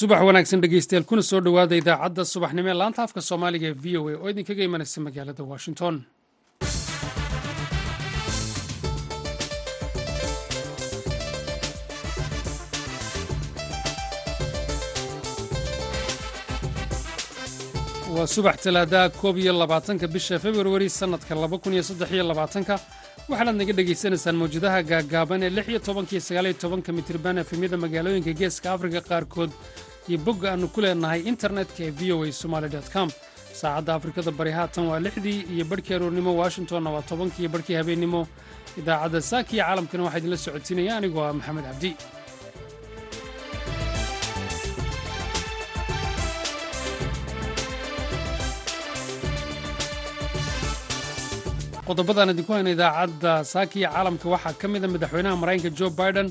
subax wanaagsan dhegeystayaal kuna soo dhowaada idaacadda subaxnimo ee laanta afka soomaaliga ee v o a. Oo idinkaga imanaysa magaalada washington. Waa subax talaadaha koob iyo labaatanka bisha februari sannadka laba kun iyo saddex iyo labaatanka. Waxaanaad naga dhegaysanaysaan mawjadaha gaagaaban ee lix iyo tobanka sagaal iyo tobanka mitirban efemyada magaalooyinka geeska afrika qaarkood iyo bogga aannu ku leenahay internetka ee v o a somaali com. Saacadda afrikada bari haatan waa lixdii iyo barhkii aroornimo washingtonna waa tobankii iyo barhkii habeennimo idaacadda saaki iyo caalamkana waxaa idinla socodsiinaya anigoo ah maxamed cabdi. Qodobadaan idinku hayna idaacadda saaki iyo caalamka waxaa ka mida madaxweynaha maraykanka jo biden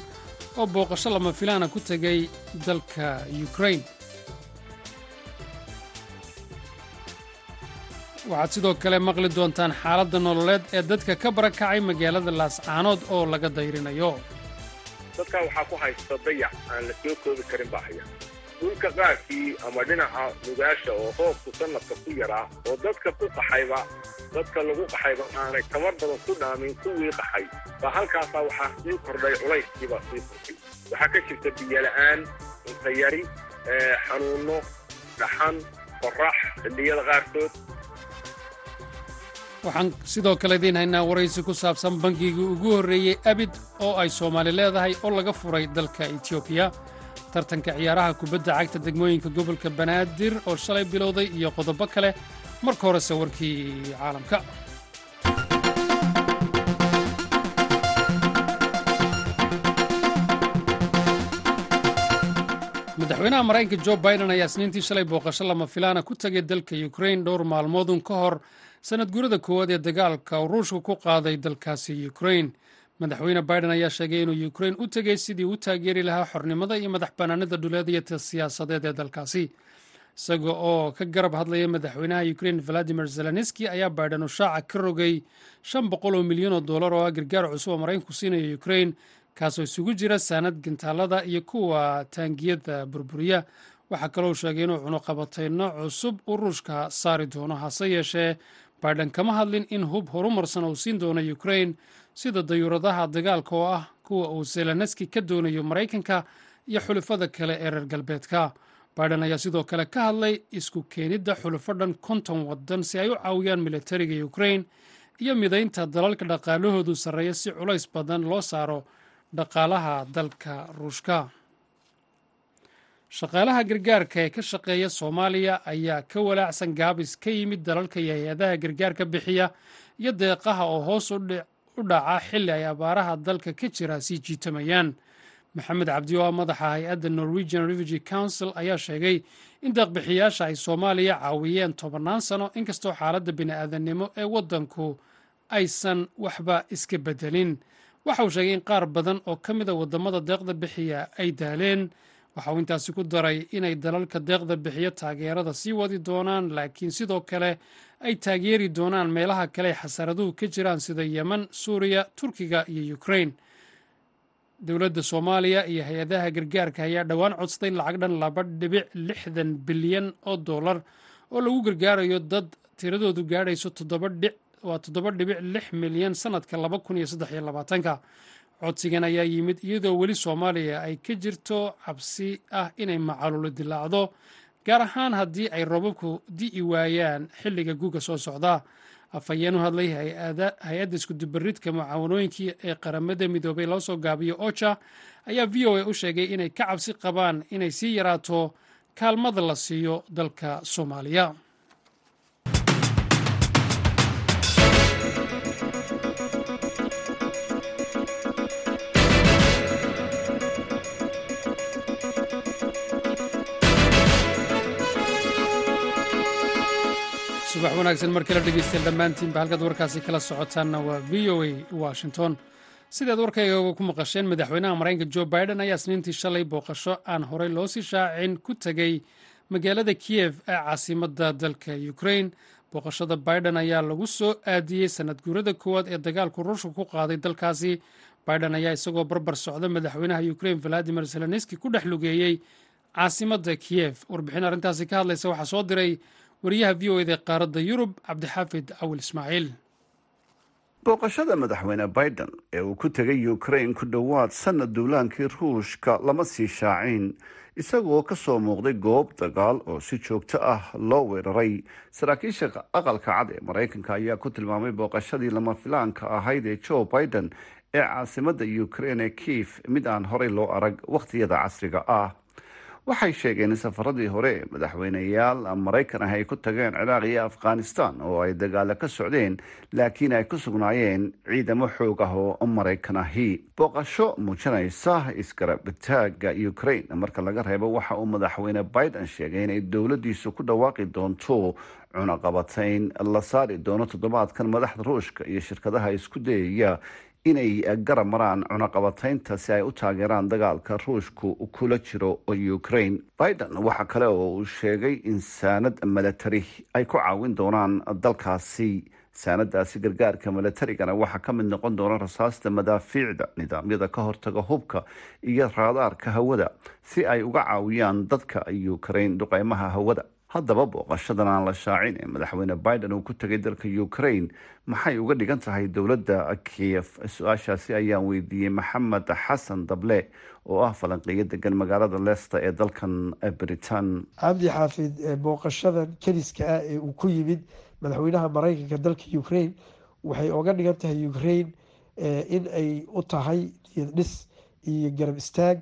oo booqasho lama filaana ku tegay dalka ukrain waxaad sidoo kale maqli doontaan xaaladda nololeed ee dadka ka barakacay magaalada laascaanood oo laga dayrinayo. Dadkan waxaa ku haysta dayac aan la soo koobi karin baa haya dhulka qaarkii ama dhinaca nugaasha oo roobku sanadka ku yaraa oo dadka ku qaxayba dadka lagu qaxayba aanay tamar badan ku dhaamin kuwii qaxay. Baa halkaasaa waxaa sii kordhay culayskiibaa sii kordhay. Waxaa ka jirta biyola'aan cuntayari xanuunno dhaxan qorax xilliyada qaarkood waxaan sidoo kale idiin haynaa waraysi ku saabsan bangigii ugu horreeyey abid oo ay soomaali leedahay oo laga furay dalka etiobiya tartanka ciyaaraha kubadda cagta degmooyinka gobolka banaadir oo shalay bilowday iyo qodobo kale marka horese warkii caalamka. Madaxweynaha maraykanka jo biden ayaa isniintii shalay booqasho lama filaana ku tegay dalka ukrain dhowr maalmoodun ka hor sannad guurada koowaad ee dagaalka uu ruushku ku qaaday dalkaasi ukrain madaxweyne biden ayaa sheegay inuu ukrain u tegey sidii u taageeri lahaa xornimada iyo madax bannaanida dhuleed siyaasadeed ee dalkaasi. Isaga oo ka garab hadlaya madaxweynaha ukrain valadimir zelenski ayaa biden uu shaaca ka rogay shan boqol oo milyan oo dollar oo ah gargaar cusub oo maraykanku siinayo ukrain kaasoo isugu jira saanad gintaalada iyo kuwa taangiyada burburiya. Waxaa kaloo sheegay inuu cunuqabatayno cusub uu ruushka saari doono hase yeeshee biden kama hadlin in hub horumarsan uu siin doono ukrain sida dayuuradaha dagaalka oo ah kuwa uu zelenski ka doonayo maraykanka iyo xulufada kale ee reer galbeedka. Biden ayaa sidoo kale ka hadlay isku keenidda xulufo dhan konton waddan si ay u caawiyaan militariga ukrain iyo midaynta dalalka dhaqaalahoodu sarreeya si culays badan loo saaro dhaqaalaha dalka ruushka shaqaalaha gargaarka ee ka shaqeeya soomaaliya ayaa ka walaacsan gaabis ka yimid dalalka iyo hay'adaha gargaarka bixiya iyo deeqaha oo hoos u dhaca xilli ay abaaraha dalka ka jira sii jiitamayaan maxamed cabdi oo ah madaxa hay'adda norwegian refugee council ayaa sheegay in deeqbixiyaasha ay soomaaliya caawiyeen tobannaan sano inkastoo xaaladda bini'aadanimo ee waddanku aysan waxba iska beddelin waxa uu sheegay in qaar badan oo ka mida waddamada deeqda bixiya ay daaleen waxa uu intaasi ku daray inay dalalka deeqda bixiyo taageerada sii wadi doonaan laakiin sidoo kale ay taageeri doonaan meelaha kale ay xasaraduhu ka jiraan sida yemen suuriya turkiga iyo ukrain dowladda soomaaliya iyo hay'adaha gargaarka ayaa dhowaan codsaday lacag dhan laba dhibic lixdan bilyan oo dollar oo lagu gargaarayo dad tiradoodu gaadhayso waa toddoba dhibic lix milyan sannadka laba kun iyo saddex iyo labaatanka codsigan ayaa yimid iyadoo weli soomaaliya ay ka jirto cabsi ah inay macalulo dilaacdo gaar ahaan haddii ay robabku di'i waayaan xilliga guuga soo socda. Afhayeen u hadlay hay'adda iskudubaridka mucaawanooyinkii ee qaramada midoobay loo soo gaabiyo oja ayaa v o a u sheegay inay ka cabsi qabaan inay sii yaraato kaalmada la siiyo dalka soomaaliya subax wanaagsan. Mar kale dhegeystayaal dhammaantiinba halkaad warkaasi kala socotaanna waa v o a washington. Sidaad warkayga ku maqasheen madaxweynaha maraykanka jo biden ayaa isniintii shalay booqasho aan horey loo sii shaacin ku tegey magaalada kiyev ee caasimadda dalka ukrain booqashada biden ayaa lagu soo aadiyey sanad guurada koowaad ee dagaalku ruushka ku qaaday dalkaasi. Biden ayaa isagoo barbar socda madaxweynaha ukrain valadimir zelenski ku dhex lugeeyey caasimadda kiyef warbixin arrintaasi ka hadlaysa waxaa soo diray wariyaha v o eda qaaradda yurub cabdixaafid awil ismaaciil. Booqashada madaxweyne biden ee uu ku tegay ukrain ku dhowaad sanad duulaankii ruushka lama sii shaacin isagoo ka soo muuqday goob dagaal oo si joogto ah loo weeraray. Saraakiisha aqalka cad ee maraykanka ayaa ku tilmaamay booqashadii lama filaanka ahayd ee joe biden ee caasimadda ukrain ee kiif mid aan horey loo arag wakhtiyada casriga ah waxay sheegeen in safaradii hore madaxweyneyaal maraykan ah ay ku tageen ciraaq iyo afghanistan oo ay dagaalo ka socdeen laakiin ay ku sugnaayeen ciidamo xoog ah oo maraykan ahi. Booqasho muujinaysa isgarabitaaga ukrain marka laga reebo waxa uu madaxweyne biden sheegay inay dowladiisu ku dhawaaqi doonto cunaqabatayn la saari doono toddobaadkan madaxda ruushka iyo shirkadaha isku dayaya inay garab maraan cunaqabataynta si ay u taageeraan dagaalka ruushku kula jiro ukrain biden waxa kale oo uu sheegay in saanad milatari ay ku caawin doonaan dalkaasi. Saanadaasi gargaarka milatarigana waxaa ka mid noqon doona rasaasta madaafiicda nidaamyada ka hortaga hubka iyo raadaarka hawada si ay uga caawiyaan dadka ukrain duqeymaha hawada haddaba booqashadan aan la shaacin ee madaxweyne biden uu ku tegay dalka ukrain maxay uga dhigan tahay dowladda kiyef su'aashaasi ayaan weydiiyey maxamed xasan dable oo ah falanqeeyo degan magaalada leicester ee dalkan britain. Cabdi xaafid booqashadan keliska ah ee uu ku yimid madaxweynaha maraykanka dalka ukrain waxay oga dhigan tahay ukrain in ay u tahay niyad dhis iyo garab istaag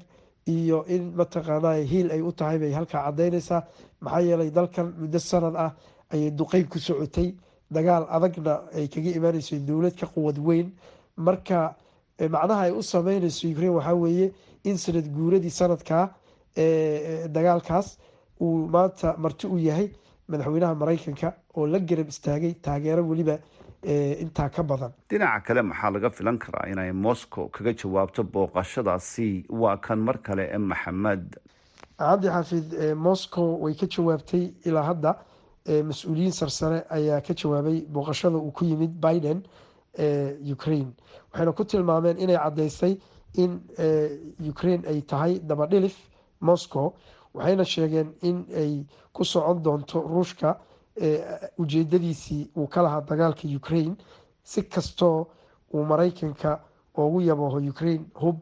iyo in mataqaanaa hiil ay u tahay bay halkaa cadaynaysaa maxaa yeelay dalkan muddo sanad ah ayay duqeyn ku socotay. Dagaal adagna ay kaga imaaneyso dowlad ka quwad weyn. Marka macnaha ay u sameyneyso ukrain waxaa weeye in sanad guuradii sanadkaa dagaalkaas uu maanta marti u yahay madaxweynaha maraykanka oo la garab istaagay taageero weliba intaa ka badan. Dhinaca kale maxaa laga filan karaa inay moscow kaga jawaabto booqashadaasi waa kan mar kale ee maxamed. Cabdi xaafid moscow way ka jawaabtay ilaa hadda mas'uuliyiin sarsare ayaa ka jawaabay booqashada uu ku yimid biden ukraine. Waxayna ku tilmaameen inay caddeysay in ukraine ay tahay dabadhilif moscow waxayna sheegeen in ay ku socon doonto ruushka ujeedadiisii uu ka lahaa dagaalka ukraine si kastoo uu maraykanka ugu yabooho ukraine hub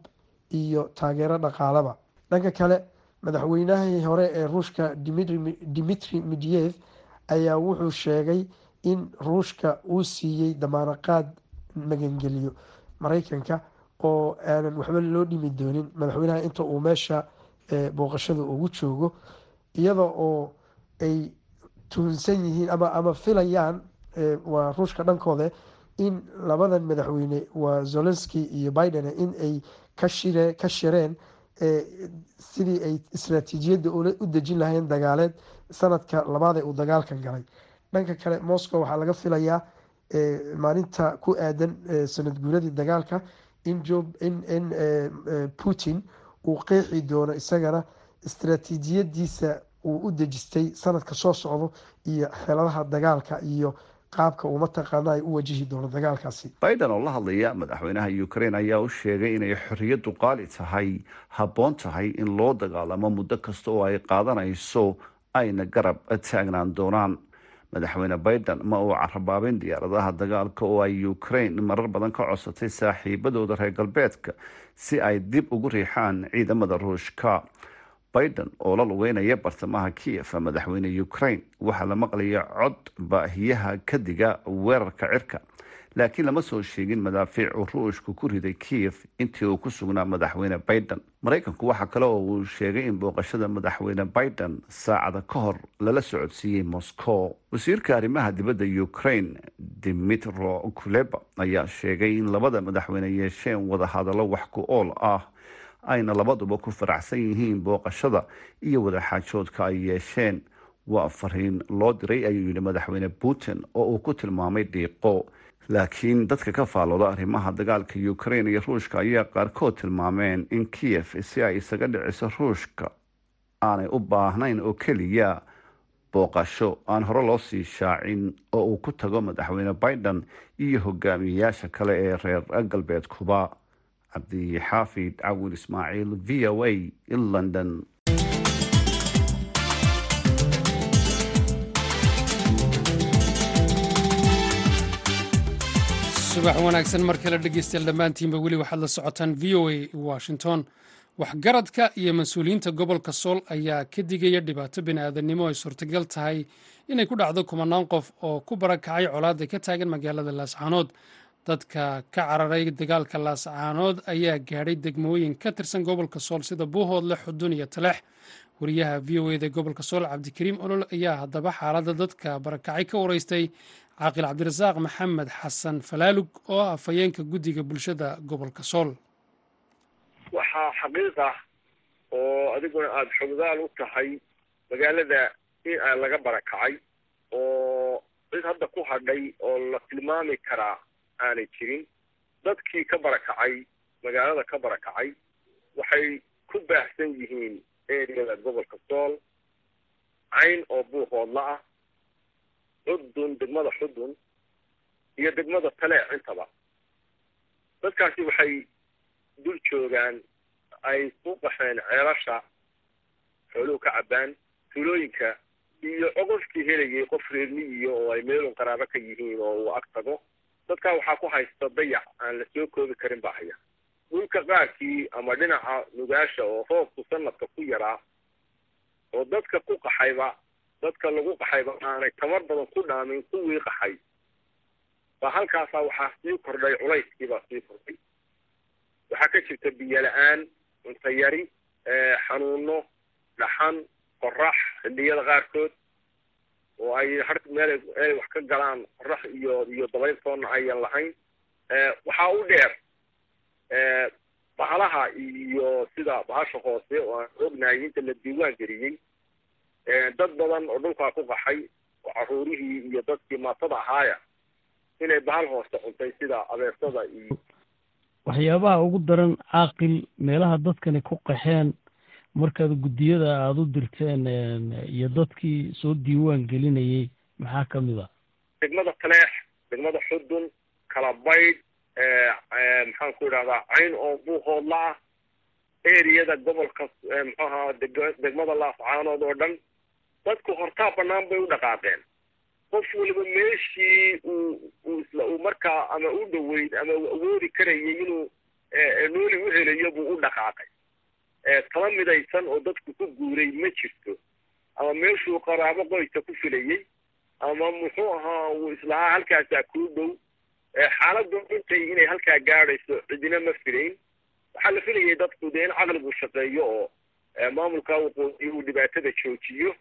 iyo taageero dhaqaalaba. Dhanka kale madaxweynahii hore ee ruushka dimitri midyev ayaa wuxuu sheegay in ruushka uu siiyey damaanaqaad magangeliyo maraykanka oo aanan waxba loo dhimi doonin. Madaxweynaha inta uu meesha booqashada ugu joogo iyada oo ay tuhunsan yihiin ama ama filayaan waa ruushka dhankooda in labadan madaxweyne waa zelenski iyo biden in ay kashire ka shireen sidii ay istraatiijiyadda u dejin lahayeen dagaaleed sanadka labaad ee uu dagaalkan galay. Dhanka kale moscow waxaa laga filayaa maalinta ku aadan sanad guuradii dagaalka in in putin uu qeexi doono isagana istraatiijiyadiisa uu u dejistay sanadka soo socdo iyo xeeladaha dagaalka iyo qaabka uu mataqaana ay u wajihi doono dagaalkaasi. Biden oo la hadlaya madaxweynaha ukraine ayaa u sheegay inay xorriyaddu qaali tahay habboon tahay in loo dagaalamo muddo kasta oo ay qaadanayso ayna garab taagnaan doonaan. Madaxweyne biden ma uu carabaabin diyaaradaha dagaalka oo ay ukraine marar badan ka codsatay saaxiibadooda reer galbeedka si ay dib ugu riixaan ciidamada ruushka biden oo la lugeynaya bartamaha kiev madaxweyne ukraine. Waxaa la maqlaya cod baahiyaha kadiga weerarka cirka. Laakiin lama soo sheegin madaafiic uu ruushku ku riday kiev intii uu ku sugnaa madaxweyne biden. Maraykanku waxaa kale oo uu sheegay in booqashada madaxweyne biden saacada ka hor lala socodsiiyey moscow. Wasiirka arrimaha dibadda ukraine dimitro kuleba ayaa sheegay in labada madaxweyne yeesheen wadahadallo wax ku ool ah ayna labaduba ku faraxsan yihiin booqashada iyo wadaxaajoodka ay yeesheen. Waa fariin loo diray ayuu yidhi madaxweyne putin oo uu ku tilmaamay dhiiqo laakiin dadka ka faalooda arrimaha dagaalka ukraine iyo ruushka ayaa qaarkood tilmaameen in kiev si ay isaga dhiciso ruushka. Aanay u baahnayn oo keliya booqasho. Aan hore loo sii shaacin oo uu ku tago madaxweyne biden iyo hogaamiyeyaasha kale ee reer galbeedkuba cabdixaafid cawil ismaaciil v o a london subax wanaagsan mar kale dhegeystayaal dhammaantiinba weli waxaad la socotaan v o a washington waxgaradka iyo mas'uuliyiinta gobolka sool ayaa ka digaya dhibaato bini-aadanimo ay suurtagal tahay inay ku dhacdo kumanaan qof oo ku barakacay colaadda ka taagan magaalada laascaanood dadka ka cararay dagaalka laascaanood ayaa gaadhay degmooyin ka tirsan gobolka sool sida buuhoodle xudun iyo taleex wariyaha v o eda gobolka sool cabdikariim olol ayaa haddaba xaaladda dadka barakacay ka wareystay caaqil cabdirasaaq maxamed xasan falaalug oo ah afhayeenka guddiga bulshada gobolka sool. Waxaa xaqiiq ah oo adiguna aada xogdaal u tahay magaalada in aan laga barakacay oo cid hadda ku hadhay oo la tilmaami karaa aanay jirin. Dadkii ka barakacay magaalada ka barakacay waxay ku baahsan yihiin eriyada gobolka sool. Cayn oo buuhoodla ah xudun degmada xudun iyo degmada taleec intaba. Dadkaasi waxay dul joogaan ay ku qaxeen ceelasha xooluhu ka cabbaan tuulooyinka iyo cogolkii helayay qof reermiyiyo oo ay meelun qaraabo ka yihiin oo uu ag tago dadkaa waxaa ku haysta dayac aan la soo koobi karin baa haya. Dhulka qaarkii ama dhinaca nugaasha oo roobku sanadka ku yaraa oo dadka ku qaxayba dadka lagu qaxayba aanay tamar badan ku dhaamin kuwii qaxay. Ba halkaasaa waxaa sii kordhay culayskii baa sii kordhay. Waxaa ka jirta biyo la'aan cunto yari xanuuno dhaxan qorax xilliyada qaarkood oo ay har meel ay wax ka galaan qorax iyo iyo dabayl toonna ayan lahayn. Waxaa u dheer bahalaha iyo sida bahasha hoose oo aan ognahay inta la diiwaan geliyey dad badan oo dhulkaa ku qaxay oo caruurihii iyo dadkii maatada ahaaya inay bahal hoose cuntay sida abeesada iyo waxyaabaha ugu daran caaqil meelaha dadkani ku qaxeen markaad guddiyada aada u dirteen iyo dadkii soo diiwaan gelinayay maxaa ka mid a degmada taleex degmada xudun kalabaydh maxaan ku idhahdaa cayn oo buuhoodla ah eriyada gobolka muxuu ahaa degmada laascaanood oo dhan dadku hortaa banaan bay u dhaqaaqeen. Qof waliba meeshii uu uu markaa ama u dhoweyd ama awoodi karayay inuu nooli u helayo buu u dhaqaaqay tala midaysan oo dadku ku guuray ma jirto ama meeshuu qaraabo qoysa ku filayey ama muxuu ahaa uu islahaa halkaasaa kuu dhow xaaladdu intay inay halkaa gaadhayso cidina ma filayn waxaa la filayay dadku dee in caqligu shaqeeyo oo maamulka waqooyi uu dhibaatada joojiyo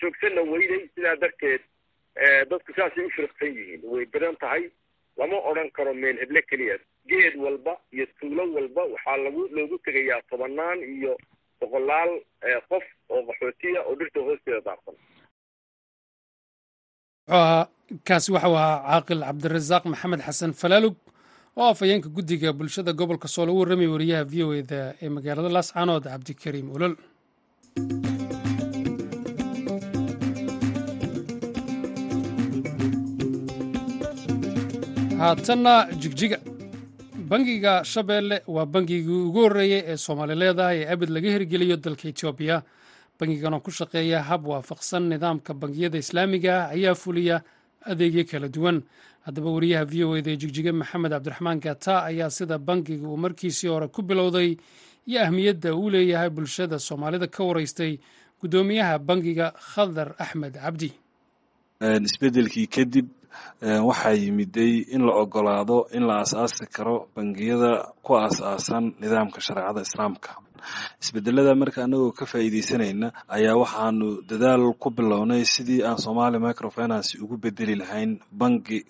joogsanna weyday sidaa darteed dadku saasay u firqsan yihiin way badan tahay. Lama odhan karo meel heble keliya geed walba iyo tuulo walba waxaa lagu loogu tegayaa tobanaan iyo boqolaal qof oo qaxootiya oo dhirta hoosteeda daarsan. Kaasi waxau ahaa caaqil cabdirasaaq maxamed xasan falaalug oo afhayeenka guddiga bulshada gobolka sool u warramaya wariyaha v o eda ee magaalada laascaanood cabdikariim olol haatanna jigjiga bangiga shabeelle waa bangigii ugu horreeyey ee soomaali leedahay ee abid laga hirgeliyo dalka etoobiya. Bangigan oo ku shaqeeya hab waafaqsan nidaamka bangiyada islaamiga ah ayaa fuliya adeegyo kala duwan. Haddaba wariyaha v o eda ee jigjiga maxamed cabdiraxmaan gata ayaa sida bangiga uu markiisii hore ku bilowday iyo ahmiyadda uu leeyahay bulshada soomaalida ka wareystay guddoomiyaha bangiga khadar axmed cabdi. Isbedelkii kadib waxaa yimiday in la ogolaado in la asaasi karo bangiyada ku aas-aasan nidaamka shareecada islaamka. Isbedelada marka anagoo ka faa'iideysanayna ayaa waxaanu dadaal ku bilownay sidii aan somali microfinance ugu bedeli lahayn bangi.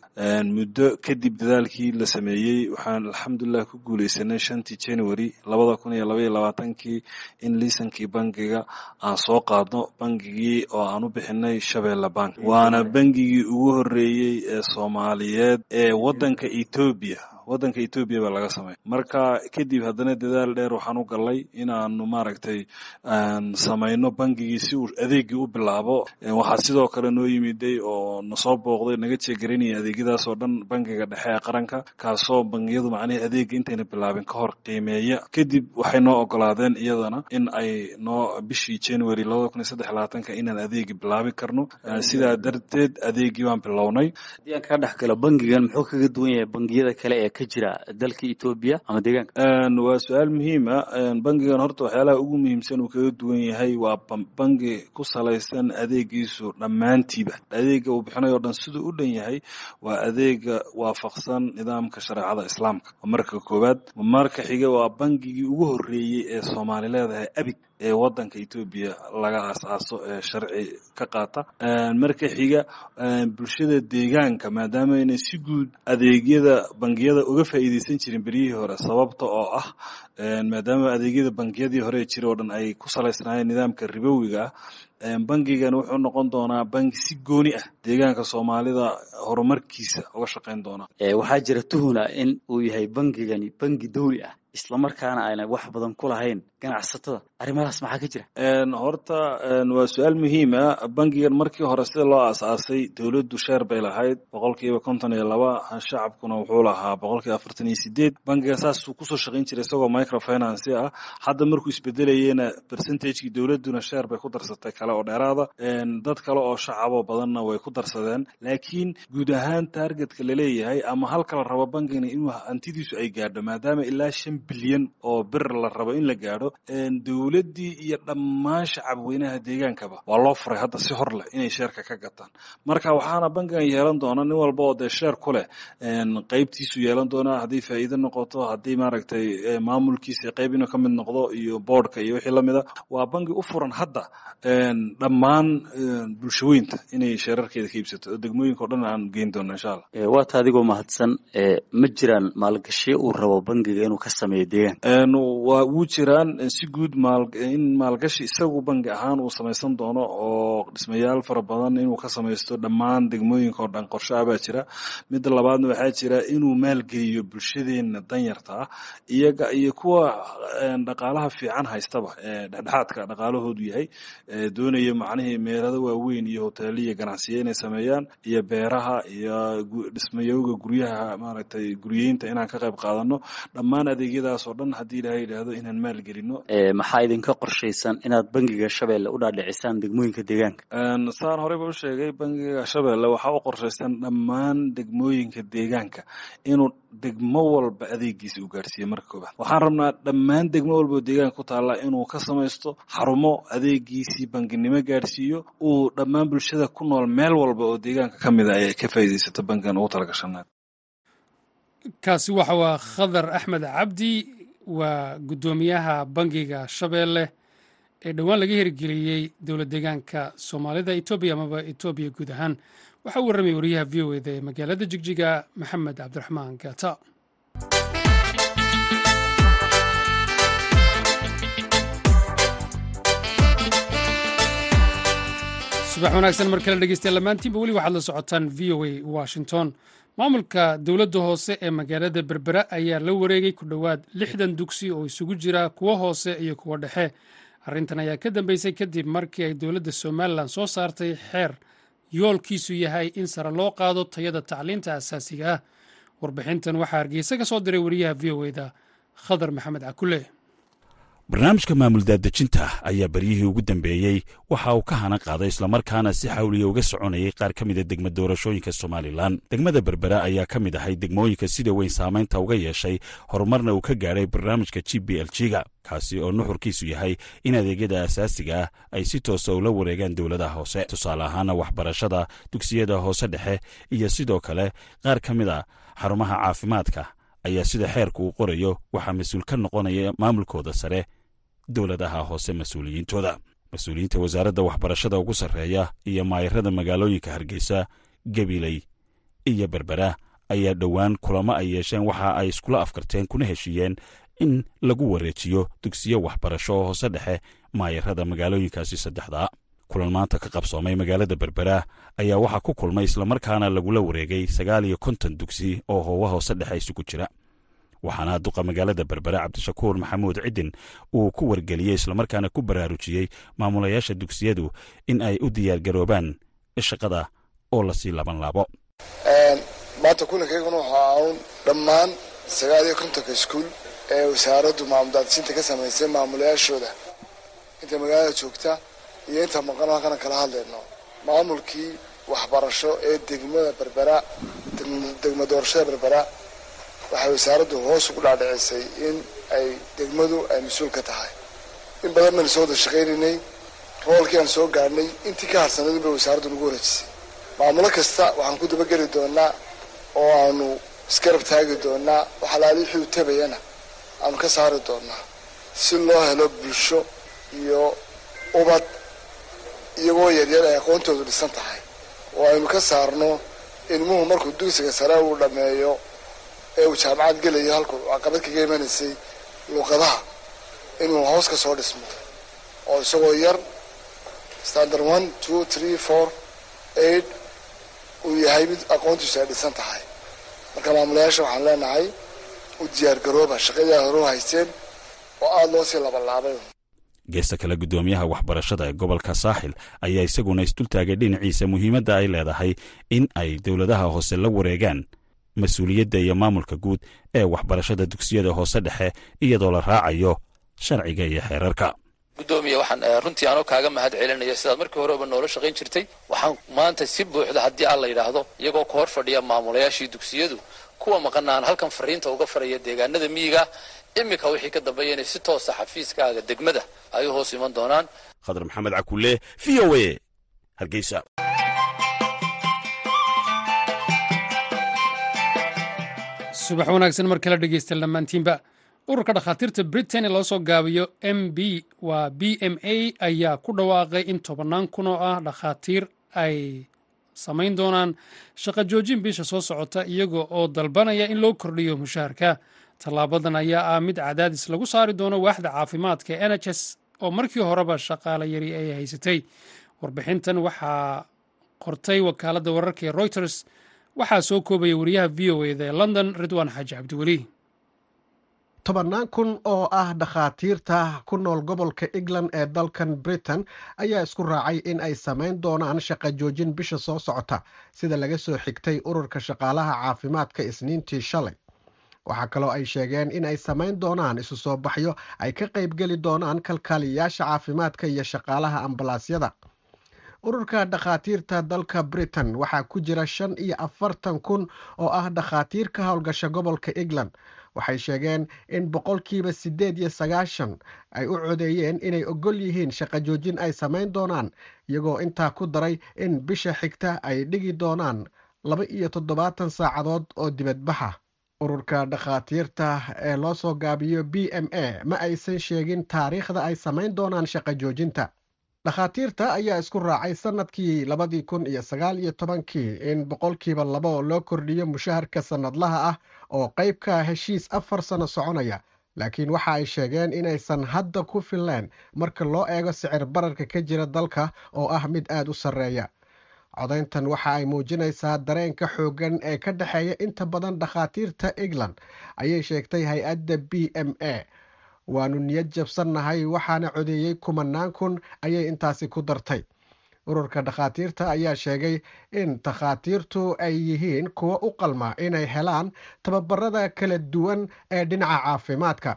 Muddo kadib dadaalkii la sameeyey waxaan alxamdulilah ku guuleysanay shantii january labada kun iyo labaiyo labaatankii in liisankii bangiga aan soo qaadno bangigii oo aan u bixinay shabeelle bank. Waana bangigii ugu horeeyey ee soomaaliyeed ee waddanka etoobiya waddanka etoobiya baa laga sameeya marka kadib haddana dadaal dheer waxaan u gallay inaanu maaragtay samayno bangigii si uu adeegii u bilaabo. Waxaa sidoo kale noo yimiday oo nasoo booqday naga jeegaranaya adeegyadaas oo dhan bangiga dhexe ee qaranka kaasoo bangiyadu macnihii adeega intayna bilaabin ka hor qiimeeya. Kadib waxay noo ogolaadeen iyadana in ay noo bishii january labada kun saddex labaatanka inaan adeegi bilaabi karno. Sidaa darteed adeegii baan bilownay. Haddii aan kaa dhex galo bangigan muxuu kaga duwan yahay bangiyada kale ee ka jira dalka etoobiya ama deegaanka waa su'aal muhiima bangigan horta waxyaalaha ugu muhiimsan uu kaga duwan yahay waa bangi ku salaysan adeegiisu dhammaantiiba. Adeega uu bixinayo o dhan siduu u dhan yahay waa adeega waafaqsan nidaamka shareecada islaamka. Marka koowaad marka xiga waa bangigii ugu horeeyey ee soomaali leedahay abig ee wadanka etoobiya laga aas-aaso ee sharci ka qaata. Marka xiga bulshada deegaanka maadaama aynay si guud adeegyada bangiyada uga faa'iideysan jirin beryihii hore sababta oo ah maadaama adeegyada bangiyadii hore jira oo dhan ay ku salaysnaayeen nidaamka ribowiga ah bangigan wuxuu noqon doonaa bangi si gooni ah deegaanka soomaalida horumarkiisa uga shaqayn doona waxaa jira tuhuna in uu yahay bangigani bangi dawli ah islamarkaana ayna wax badan ku lahayn ganacsatada arrimahaas maxaa ka jira? Horta waa su'aal muhiima bangigan markii hore sida loo aas-aasay dowladdu sheer bay lahayd. Boqolkiiba konton iyo laba shacabkuna wuxuu lahaa boqolkiiba afartan iyo sideed. Bangiga saasuu ku soo shaqayn jiray isagoo microfinance ah. Hadda markuu isbedelayena percentagekii dowladduna sheer bay ku darsatay kale oo dheeraada. Dad kale oo shacabo badanna way ku darsadeen. Laakiin guud ahaan targetka la leeyahay ama halka la rabo bangigana inuu hantidiisu ay gaadho maadaama ilaa shan bilyan oo bir la rabo in la gaadho dowladdii iyo dhammaan shacabweynaha deegaankaba. Waa loo furay hadda si hor leh inay sheerka ka gataan. Marka waxaana bangigan yeelan doona nin walba oo dee sheer ku leh qeybtiisu yeelan doonaa haddii faa'iido noqoto haddii maaragtay maamulkiisa qeyb inuu ka mid noqdo iyo boardka iyo wixii lamida waa bangi u furan hadda dhammaan bulshaweynta inay sheerarkeeda ka iibsato. Oo degmooyinka o dhan aan geyn doono insha allah. Waata adigoo mahadsan ma jiraan maalgashiyo uu rabo bangiga inuu ka sameeyo deegaanka waa wuu jiraan si guud maal in maalgashi isagu bangi ahaan uu samaysan doono oo dhismayaal fara badan inuu ka samaysto dhammaan degmooyinka oo dhan qorshe ah baa jira. Midda labaadna waxaa jira inuu maalgeliyo bulshadeena danyarta ah iyaga iyo kuwa dhaqaalaha fiican haystaba dhexdhexaadka dhaqaalahoodu yahay doonaya macnihii meelada waaweyn iyo hoteeliya ganacsiya inay sameeyaan iyo beeraha iyo dhismayowga guryaha maaragtay guryeynta inaan ka qayb qaadano. Dhammaan adeegyadaas oo dhan haddii ilahay yidhaahdo inaan maalgelino maxaa idinka qorshaysan inaad bangiga shabeelle u dhaadhicisaan degmooyinka deegaanka? Saan horeyba u sheegay bangiga shabeelle waxaa u qorshaysan dhammaan degmooyinka deegaanka inuu degmo walba adeegiisa u gaarhsiiyo marka koobaad waxaan rabnaa dhammaan degmo walba oo deegaanka ku taalla inuu ka samaysto xarumo adeegiisii banginimo gaarhsiiyo uu dhammaan bulshada ku nool meel walba oo deegaanka ka mid a ay ka faa'iidaysato bangigan ugu talagashanaa kaasi waxa waa khadar axmed cabdi waa guddoomiyaha bangiga shabeelle ee dhowaan laga hirgeliyey dowlad deegaanka soomaalida etoobiya amaba etoobiya guud ahaan. Waxaa u warramay wariyaha v o eda ee magaalada jigjiga maxamed cabdiraxmaan gaata subax wanaagsan mar kale dhegeystayaal lamaantiinba weli waxaad la socotaan v o a washington maamulka dowladda hoose ee magaalada berbera ayaa la wareegay ku dhowaad lixdan dugsi oo isugu jira kuwo hoose iyo kuwo dhexe. Arrintan ayaa ka dambeysay kadib markii ay dowladda somalilan soo saartay xeer yoolkiisu yahay in sare loo qaado tayada tacliinta asaasiga ah. Warbixintan waxaa hargeysa ka soo diray wariyaha v o eda khadar maxamed cakule barnaamijka maamul daadejinta ayaa beryihii ugu dambeeyey. Waxa uu ka hana qaaday islamarkaana si xawliya uga soconayay qaar ka mida degma doorashooyinka somalilan degmada berbera ayaa ka mid ahay degmooyinka sida weyn saamaynta uga yeeshay horumarna uu ka gaadhay barnaamijka g b l g-ga kaasi oo nuxurkiisu yahay in adeegyada asaasiga ah ay si toosa ula wareegaan dowladaha hoose. Tusaale ahaana waxbarashada dugsiyada hoose dhexe iyo sidoo kale qaar ka mid a xarumaha caafimaadka ayaa sida xeerku uu qorayo waxaa mas'uul ka noqonaya maamulkooda sare dowladaha hoose mas'uuliyiintooda. Mas'uuliyiinta wasaaradda waxbarashada ugu sarreeya iyo maayarada magaalooyinka hargeysa gabiley iyo berbera ayaa dhowaan kulamo ay yeesheen waxa ay iskula afkarteen kuna heshiiyeen in lagu wareejiyo dugsiyo waxbarasho oo hoose dhexe maayarada magaalooyinkaasi saddexdaa kulan maanta ka qabsoomay magaalada berbera ayaa waxaa ku kulmay islamarkaana lagula wareegay sagaal iyo konton dugsi oo hoowa hoose dhexe isugu jira waxaana duqa magaalada berbere cabdishakuur maxamuud cidin uu ku wargeliyey islamarkaana ku baraarujiyey maamulayaasha dugsiyadu in ay u diyaargaroobaan shaqada oo la sii laban laabo. Maanta kulankayguna waxaa un dhammaan sagaal iyo kontonka iskuul ee wasaaraddu maamuldaadsinta ka samaysay maamulayaashooda. Inta magaalada joogta iyo inta maqan halkana kala hadlayno maamulkii waxbarasho ee degmada berbera degma doorashada berbera waxay wasaaraddu hoos ugu dhaadhicisay in ay degmadu ay mas'uul ka tahay. In badan baynu soo wada shaqaynaynay roolkii aan soo gaadhnay intii ka harsanadin bay wasaaraddu nagu wareejisay. Maamulo kasta waxaan ku dabageli doonaa oo aanu isgarab taagi doonaa wax alaali wixii u tabayana aanu ka saari doonaa. Si loo helo bulsho iyo ubad iyagoo yaryar ay aqoontoodu dhisan tahay oo aynu ka saarno ilmuhu markuu dugsiga sare uu dhammeeyo ee uu jaamacad gelayo halkuu caqabad kaga imanaysay luuqadaha inuu hoos ka soo dhismo. Oo isagoo yar standard one two three four eight uu yahay mid aqoontiisu ay dhisan tahay. Marka maamulayaasha waxaan leenahay u diyaargarooba shaqadii aad hore haysteen oo aada loo sii labalaabay. Geesta kale guddoomiyaha waxbarashada ee gobolka saaxil ayaa isaguna isdultaagay dhinaciisa muhiimadda ay leedahay in ay dowladaha hoose la wareegaan mas'uuliyadda iyo maamulka guud ee waxbarashada dugsiyada hoose dhexe iyadoo la raacayo sharciga iyo xeerarka. Gudoomiya waxaan runtii anoo kaaga mahad celinaya sidaad markii horeba noola shaqayn jirtay waxaan maanta si buuxda haddii aan la yidhaahdo iyagoo ka hor fadhiya maamulayaashii dugsiyadu kuwa maqana aan halkan fariinta uga faraya deegaanada miyiga iminka wixii ka dambeeya inay si toosa xafiiskaaga degmada ay u hoos iman doonaan. Khadar maxamed cakulle v o a hargeysa subax wanaagsan mar kale dhegeysta dhammaantiinba. Ururka dhakhaatiirta britain ee loo soo gaabiyo m b waa b m a ayaa ku dhawaaqay in tobannaan kun oo ah dhakhaatiir ay samayn doonaan shaqo joojin bisha soo socota iyaga oo dalbanaya in loo kordhiyo mushaharka. Tallaabadan ayaa ah mid cadaadis lagu saari doono waaxda caafimaadka n h s oo markii horeba shaqaale yari ay haysatay. Warbixintan waxaa qortay wakaaladda wararka ee reuters waxaa soo koobaya wariyaha v o eda ee london ridwaan xaaji cabdiweli. Tobannaan kun oo ah dhakhaatiirta ku nool gobolka england ee dalkan britain ayaa isku raacay in ay samayn doonaan shaqo joojin bisha soo socota sida laga soo xigtay ururka shaqaalaha caafimaadka isniintii shalay. Waxaa kaloo ay sheegeen in ay samayn doonaan isu soo baxyo ay ka qaybgeli doonaan kalkaaliyayaasha caafimaadka iyo shaqaalaha ambalaasyada ururka dhakhaatiirta dalka britain waxaa ku jira shan iyo afartan kun oo ah dhakhaatiir ka howlgasha gobolka england. Waxay sheegeen in boqolkiiba siddeed iyo sagaashan ay u codeeyeen inay ogol yihiin shaqo joojin ay samayn doonaan iyagoo intaa ku daray in bisha xigta ay dhigi doonaan laba iyo toddobaatan saacadood oo dibadbaxa. Ururka dhakhaatiirta ee loo soo gaabiyo b m a ma aysan sheegin taariikhda ay samayn doonaan shaqo joojinta dhakhaatiirta ayaa isku raacay sannadkii labadii kun iyo sagaal iyo tobankii in boqolkiiba labo loo kordhiyo mushaharka sannadlaha ah oo qayb ka heshiis afar sano soconaya. Laakiin waxa ay sheegeen inaysan hadda ku filleen marka loo eego sicir bararka ka jira dalka oo ah mid aada u sarreeya. Codayntan waxa ay muujinaysaa dareenka xooggan ee ka dhexeeya inta badan dhakhaatiirta england ayay sheegtay hay'adda b m a waanu niyad jabsannahay waxaana codeeyey kumanaan kun ayay intaasi ku dartay. Ururka dhakhaatiirta ayaa sheegay in dhakhaatiirtu ay yihiin kuwo u qalma inay helaan tababarada kala duwan ee dhinaca caafimaadka.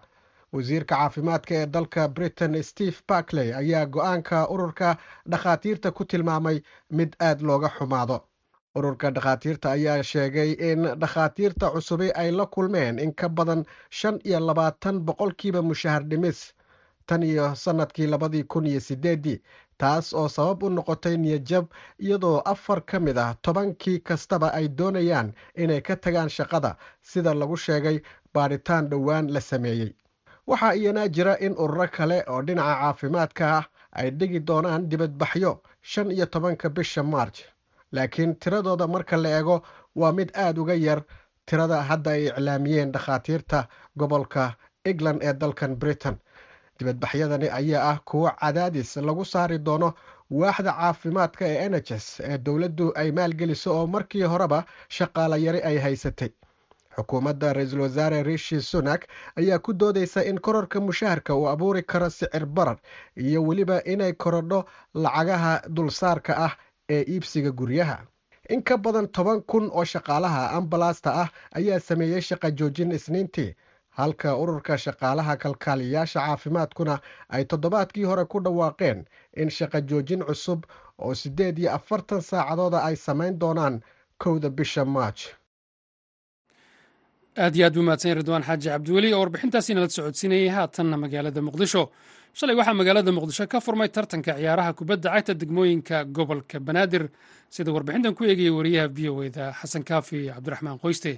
Wasiirka caafimaadka ee dalka britain steve barkley ayaa go'aanka ururka dhakhaatiirta ku tilmaamay mid aada looga xumaado ururka dhakhaatiirta ayaa sheegay in dhakhaatiirta cusubi ay la kulmeen in ka badan shan iyo labaatan boqolkiiba mushahar dhimis tan iyo sannadkii labadii kun iyo sideeddii taas oo sabab u noqotay niyadjab iyadoo afar ka mid ah tobankii kastaba ay doonayaan inay ka tagaan shaqada sida lagu sheegay baadhitaan dhowaan la sameeyey. Waxaa iyana jira in ururo kale oo dhinaca caafimaadka ah ay dhigi doonaan dibadbaxyo shan iyo tobanka bisha marj laakiin tiradooda marka la eego waa mid aada uga yar. Tirada hadda ay iclaamiyeen dhakhaatiirta gobolka england ee dalkan britain. Dibadbaxyadani ayaa ah kuwo cadaadis lagu saari doono waaxda caafimaadka ee n h s ee dowladdu ay maalgeliso oo markii horeba shaqaala yari ay haysatay. Xukuumadda ra'iisul wasaare rishi sunak ayaa ku doodeysa in korarka mushaharka uu abuuri karo sicir barar iyo weliba inay korodho lacagaha dulsaarka ah ee iibsiga guryaha. In ka badan toban kun oo shaqaalaha ambalasta ah ayaa sameeyey shaqa joojin isniintii halka ururka shaqaalaha kalkaaliyayaasha caafimaadkuna ay toddobaadkii hore ku dhawaaqeen in shaqa joojin cusub oo siddeed iyo afartan saacadooda ay samayn doonaan kowda bisha maaj aad iyo aad buu mahadsan ridwaan xaaji cabdiweli oo warbixintaasi nala socodsiinayay haatanna magaalada muqdisho. Shalay waxaa magaalada muqdisho ka furmay tartanka ciyaaraha kubadda cagta degmooyinka gobolka banaadir sida warbixintan ku eegayay wariyaha v o eda xasan kaafi cabdiraxmaan qoyste.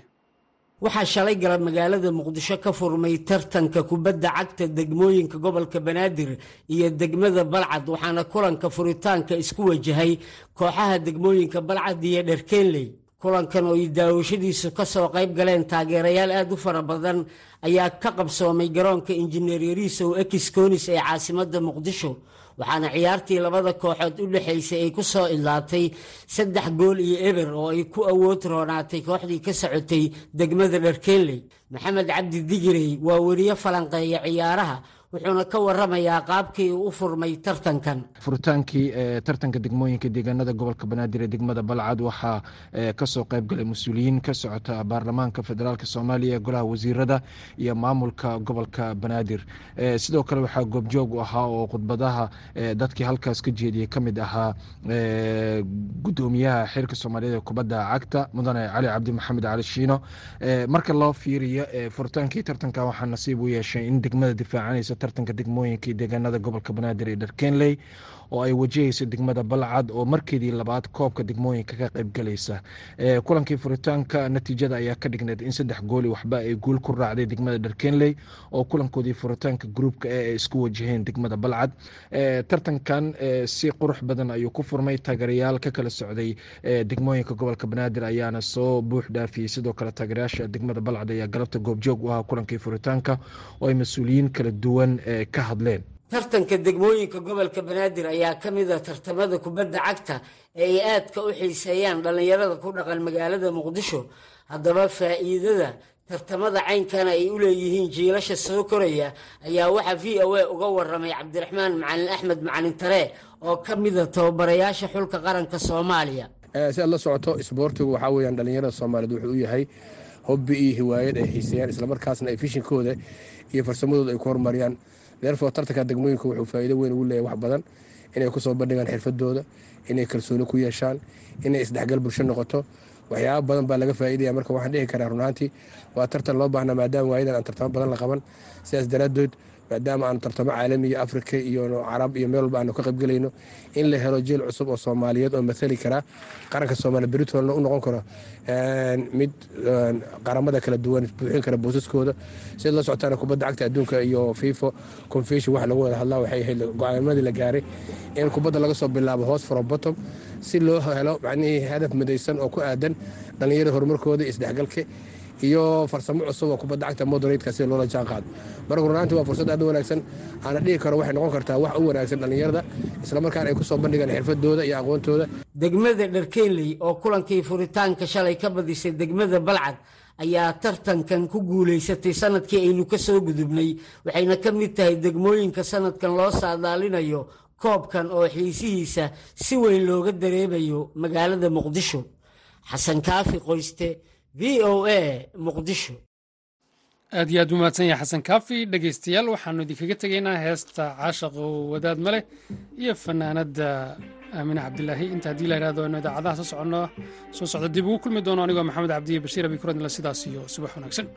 Waxaa shalay galab magaalada muqdisho ka furmay tartanka kubadda cagta degmooyinka gobolka banaadir iyo degmada balcad waxaana kulanka furitaanka isku wajahay kooxaha degmooyinka balcad iyo dherkeenley kulankan oo ay daawashadiisu ka soo qayb galeen taageerayaal aad u fara badan ayaa ka qabsoomay garoonka injineer yariisow ekiskonis ee caasimadda muqdisho waxaana ciyaartii labada kooxood u dhexaysay ay ku soo idlaatay saddex gool iyo eber oo ay ku awood roonaatay kooxdii ka socotay degmada dharkeenley maxamed cabdi digirey waa weriye falanqeeya ciyaaraha wuxuuna ka waramayaa qaabkii uu u furmay tartankan. Furitaankii tartanka degmooyinka deegaanada gobolka banaadir ee degmada balcad waxaa ka soo qayb galay mas'uuliyiin ka socota baarlamaanka federaalk soomaaliya golaha wasiirada iyo maamulka gobolka banaadir. Sidoo kale waxaa goobjoog u ahaa oo khudbadaha dadkii halkaas ka jeediyey ka mid ahaa gudoomiyaha xeerka soomaaliyeed ee kubadda cagta mudane cali cabdi maxamed cali shiino. Marka loo fiiriyo furitaankii tartanka waxaa nasiib u yeeshay in degmada difaacanaysa tartanka degmooyinka deegaanada gobolka banaadir ee dharkenley oo ay wajahayso degmada balcad oo markeedii labaad koobka degmooyinka ka qaybgalaysa kulankii furitaanka natiijada ayaa ka dhigneed in saddex gooli waxba ay guul ku raacday degmada dharkenley oo kulankoodii furitaanka gruupka ee ay isku wajaheen degmada balcad. Tartankan si qurux badan ayuu ku furmay taageerayaal ka kala socday degmooyinka gobolka banaadir ayaana soo buux dhaafiyey. Sidoo kale taageerayaasha degmada balcad ayaa galabta goobjoog u ahaa kulankii furitaanka oo ay mas'uuliyiin kala duwan ka hadleen tartanka degmooyinka gobolka banaadir ayaa ka mid a tartamada kubadda cagta ee ay aadka u xiiseeyaan dhallinyarada ku dhaqan magaalada muqdisho. Haddaba faa'iidada tartamada caynkana ay u leeyihiin jiilasha soo koraya ayaa waxaa v o a uga waramay cabdiraxmaan macalin axmed macalin taree oo ka mida tababarayaasha xulka qaranka soomaaliya. Si aad la socoto isboortigu waxaa weyaan dhallinyarada soomaaliyeed wuxuu u yahay hobbi iyo hiwaayad ay xiiseeyaan islamarkaasna ay fishinkooda iyo farsamadooda ay ku horumariyaan therefore tartanka degmooyinka wuxuu faa'iido weyn ugu leeyahay wax badan. Inay ku soo bandhigaan xirfadooda inay kalsooni ku yeeshaan inay isdhexgal bulsho noqoto. Waxyaaba badan baa laga faa'iidaya marka waxaan dhihi karaa runaantii waa tartan loo baahnaa maadaama waayadan aan tartamo badan la qaban. Sidaas daraaddeed maadaama aanu tartamo caalami iyo afrika iyo carab iyo meel walba aanu ka qaybgelayno in la helo jeel cusub oo soomaaliyeed oo mathali karaa qaranka soomaaliya beritolna u noqon karo mid qaramada kala duwan buuxin kara boosaskooda sida la socotaana kubadda cagta adduunka iyo fifa confession wax lagu wada hadlaa waxay ahayd go'aanimadii la gaaray in kubadda laga soo bilaabo hoos from bottom si loo helo macnihii hadaf midaysan oo ku aadan dhallinyarada horumarkooda isdhexgalka iyo farsamo cusub oo kubadda cagta moderatka sida loola jaan qaado. Marka runaantii waa fursad aad u wanaagsan. Aana dhihi karo waxay noqon kartaa wax u wanaagsan dhallinyarada islamarkaana ay ku soo bandhigaan xirfadooda iyo aqoontooda. Degmada dharkenley oo kulankii furitaanka shalay ka badisay degmada balcad ayaa tartankan ku guulaysatay sannadkii aynu ka soo gudubnay waxayna ka mid tahay degmooyinka sanadkan loo saadaalinayo koobkan oo xiisihiisa si weyn looga dareemayo magaalada muqdisho. Xasan kaafi qoyste v o a muqdisho. Aad iyo aad u mahadsan yahay xasan kaafi. Dhegaystayaal waxaanu idinkaga tegaynaa heesta caashaq oo wadaad ma leh iyo fanaanadda aamine cabdilaahi inta haddii la yidhahdo aynu idaacadaha soo soconno soo socdo dib ugu kulmi doono anigoo maxamed cabdiye bashiir abi kuradnila sidaas iyo subax wanaagsan